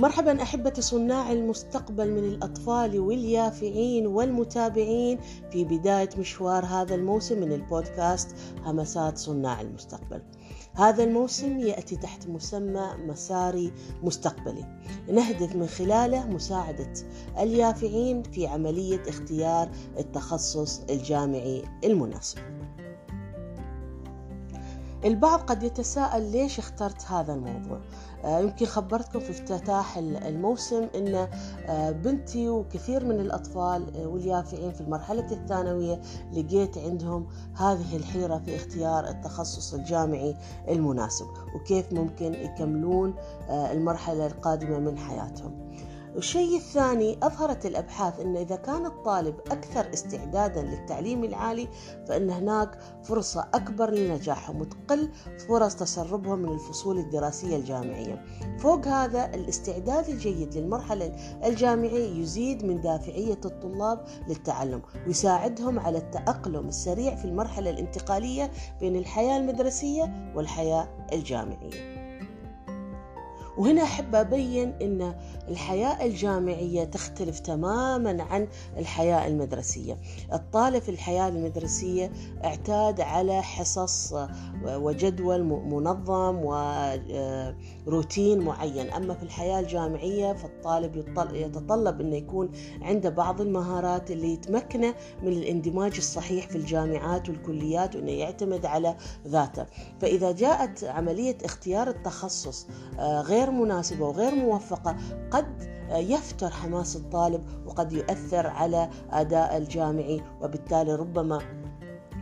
مرحبا أحبة صناع المستقبل من الأطفال واليافعين والمتابعين في بداية مشوار هذا الموسم من البودكاست همسات صناع المستقبل. هذا الموسم يأتي تحت مسمى مساري مستقبلي. نهدف من خلاله مساعدة اليافعين في عملية اختيار التخصص الجامعي المناسب. البعض قد يتساءل ليش اخترت هذا الموضوع آه، يمكن خبرتكم في افتتاح الموسم إن آه، بنتي وكثير من الأطفال آه، واليافعين في المرحلة الثانوية لقيت عندهم هذه الحيرة في اختيار التخصص الجامعي المناسب وكيف ممكن يكملون المرحلة القادمة من حياتهم. والشيء الثاني أظهرت الأبحاث أن إذا كان الطالب أكثر استعدادا للتعليم العالي فإن هناك فرصة أكبر لنجاحهم وتقل فرص تسربهم من الفصول الدراسية الجامعية. فوق هذا الاستعداد الجيد للمرحلة الجامعية يزيد من دافعية الطلاب للتعلم ويساعدهم على التأقلم السريع في المرحلة الانتقالية بين الحياة المدرسية والحياة الجامعية. وهنا أحب أبين أن الحياة الجامعية تختلف تماما عن الحياة المدرسية. الطالب في الحياة المدرسية اعتاد على حصص وجدول منظم وروتين معين. أما في الحياة الجامعية فالطالب يتطلب أنه يكون عنده بعض المهارات اللي يتمكنه من الاندماج الصحيح في الجامعات والكليات وأنه يعتمد على ذاته. فإذا جاءت عملية اختيار التخصص آه، غير غير مناسبة وغير موفقة قد يفتر حماس الطالب وقد يؤثر على أداء الجامعي. وبالتالي ربما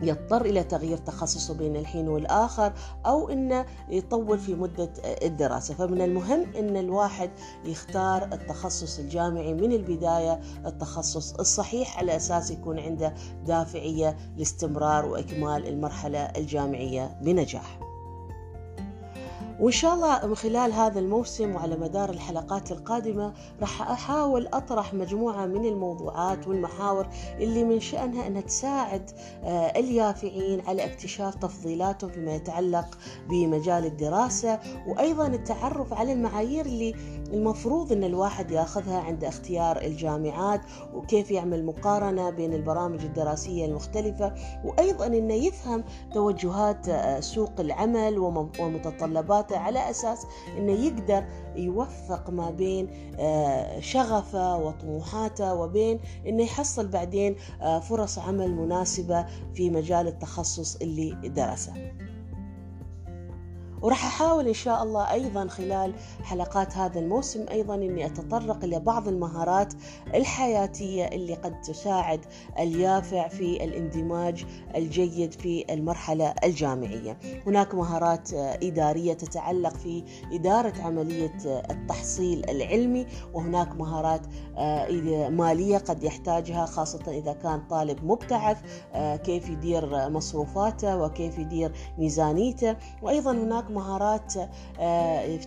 يضطر إلى تغيير تخصصه بين الحين والآخر أو أنه يطول في مدة الدراسة. فمن المهم أن الواحد يختار التخصص الجامعي من البداية التخصص الصحيح على أساس يكون عنده دافعية لاستمرار وإكمال المرحلة الجامعية بنجاح. وإن شاء الله من خلال هذا الموسم وعلى مدار الحلقات القادمة راح أحاول أطرح مجموعة من الموضوعات والمحاور اللي من شأنها أنها تساعد آه، اليافعين على اكتشاف تفضيلاتهم فيما يتعلق بمجال الدراسة وأيضا التعرف على المعايير اللي المفروض أن الواحد ياخذها عند اختيار الجامعات وكيف يعمل مقارنة بين البرامج الدراسية المختلفة وأيضا أنه يفهم توجهات آه، سوق العمل ومتطلبات حياته على أساس أنه يقدر يوفق ما بين آه، شغفه وطموحاته وبين أنه يحصل بعدين آه، فرص عمل مناسبة في مجال التخصص اللي درسه. وراح أحاول إن شاء الله أيضا خلال حلقات هذا الموسم أيضا أني أتطرق إلى بعض المهارات الحياتية اللي قد تساعد اليافع في الاندماج الجيد في المرحلة الجامعية. هناك مهارات إدارية تتعلق في إدارة عملية التحصيل العلمي وهناك مهارات مالية قد يحتاجها خاصة إذا كان طالب مبتعث كيف يدير مصروفاته وكيف يدير ميزانيته. وأيضا هناك مهارات آه،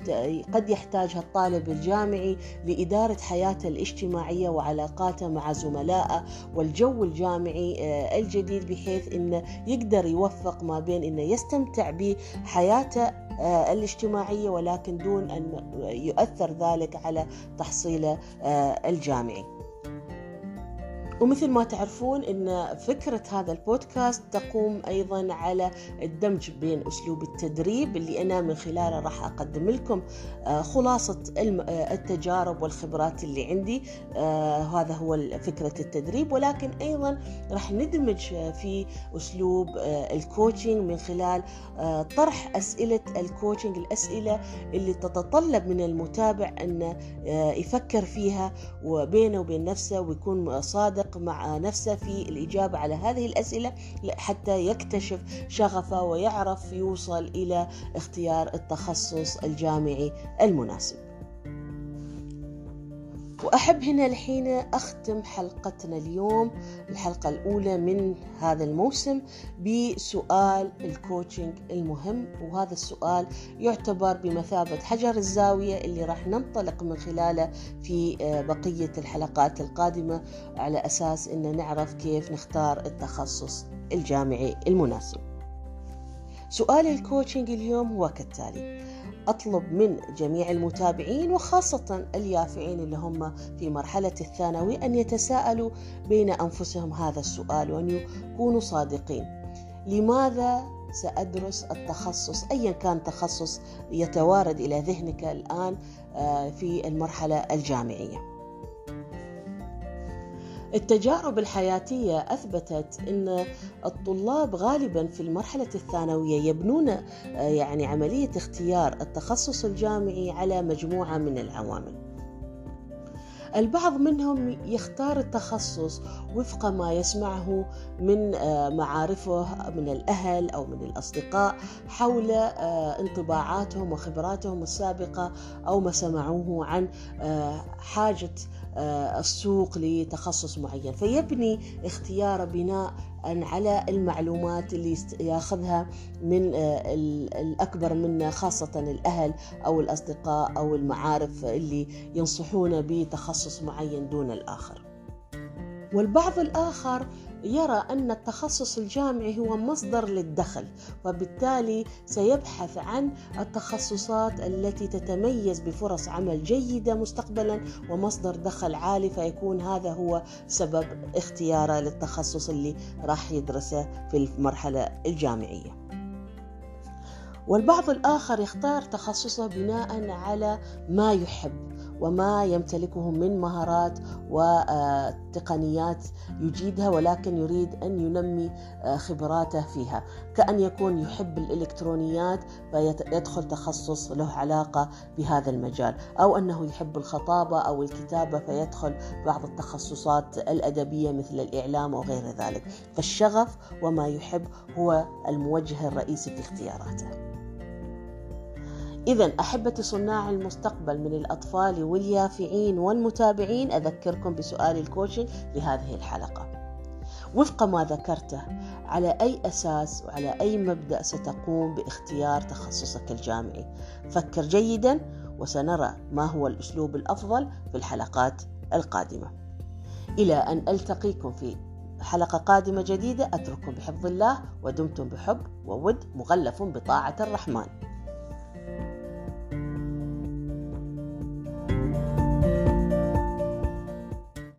قد يحتاجها الطالب الجامعي لإدارة حياته الاجتماعية وعلاقاته مع زملائه والجو الجامعي آه، الجديد بحيث أنه يقدر يوفق ما بين أنه يستمتع بحياته آه، الاجتماعية ولكن دون أن يؤثر ذلك على تحصيله الجامعي. ومثل ما تعرفون إن فكرة هذا البودكاست تقوم أيضا على الدمج بين أسلوب التدريب اللي أنا من خلاله راح أقدم لكم آه، خلاصة آه، التجارب والخبرات اللي عندي آه، هذا هو فكرة التدريب. ولكن أيضا راح ندمج في أسلوب ال coaching من خلال طرح أسئلة ال coaching الأسئلة اللي تتطلب من المتابع انه يفكر فيها وبينه وبين نفسه ويكون صادق مع نفسه في الإجابة على هذه الأسئلة حتى يكتشف شغفه ويعرف يوصل إلى اختيار التخصص الجامعي المناسب. وأحب هنا الحين أختم حلقتنا اليوم الحلقة الأولى من هذا الموسم بسؤال الكوتشنج المهم وهذا السؤال يعتبر بمثابة حجر الزاوية اللي راح ننطلق من خلاله في آه، بقية الحلقات القادمة على أساس أن نعرف كيف نختار التخصص الجامعي المناسب. سؤال الكوتشنج اليوم هو كالتالي أطلب من جميع المتابعين وخاصة اليافعين اللي هم في مرحلة الثانوي أن يتساءلوا بين أنفسهم هذا السؤال وأن يكونوا صادقين. لماذا سأدرس التخصص؟ أيا كان تخصص يتوارد إلى ذهنك الآن آه، في المرحلة الجامعية. التجارب الحياتية أثبتت أن الطلاب غالبا في المرحلة الثانوية يبنون آه، يعني عملية اختيار التخصص الجامعي على مجموعة من العوامل. البعض منهم يختار التخصص وفق ما يسمعه من آه، معارفه من الأهل أو من الأصدقاء حول آه، انطباعاتهم وخبراتهم السابقة أو ما سمعوه عن حاجة السوق لتخصص معين. فيبني اختياره بناء على المعلومات اللي ياخذها من آه، الأكبر منا خاصة الأهل أو الأصدقاء أو المعارف اللي ينصحون بتخصص معين دون الآخر. والبعض الآخر يرى أن التخصص الجامعي هو مصدر للدخل وبالتالي سيبحث عن التخصصات التي تتميز بفرص عمل جيدة مستقبلا ومصدر دخل عالي فيكون هذا هو سبب اختياره للتخصص اللي راح يدرسه في المرحلة الجامعية. والبعض الآخر يختار تخصصه بناء على ما يحب. وما يمتلكه من مهارات وتقنيات يجيدها ولكن يريد أن ينمي خبراته فيها. كأن يكون يحب الإلكترونيات فيدخل تخصص له علاقة بهذا المجال. أو أنه يحب الخطابة أو الكتابة فيدخل بعض التخصصات الأدبية مثل الإعلام وغير ذلك. فالشغف وما يحب هو الموجه الرئيسي في اختياراته. إذا أحبتي صناع المستقبل من الأطفال واليافعين والمتابعين أذكركم بسؤال الكوتشنج لهذه الحلقة. وفق ما ذكرته على أي أساس وعلى أي مبدأ ستقوم باختيار تخصصك الجامعي؟ فكر جيدا وسنرى ما هو الأسلوب الأفضل في الحلقات القادمة. إلى أن ألتقيكم في حلقة قادمة جديدة أترككم بحفظ الله ودمتم بحب وود مغلف بطاعة الرحمن.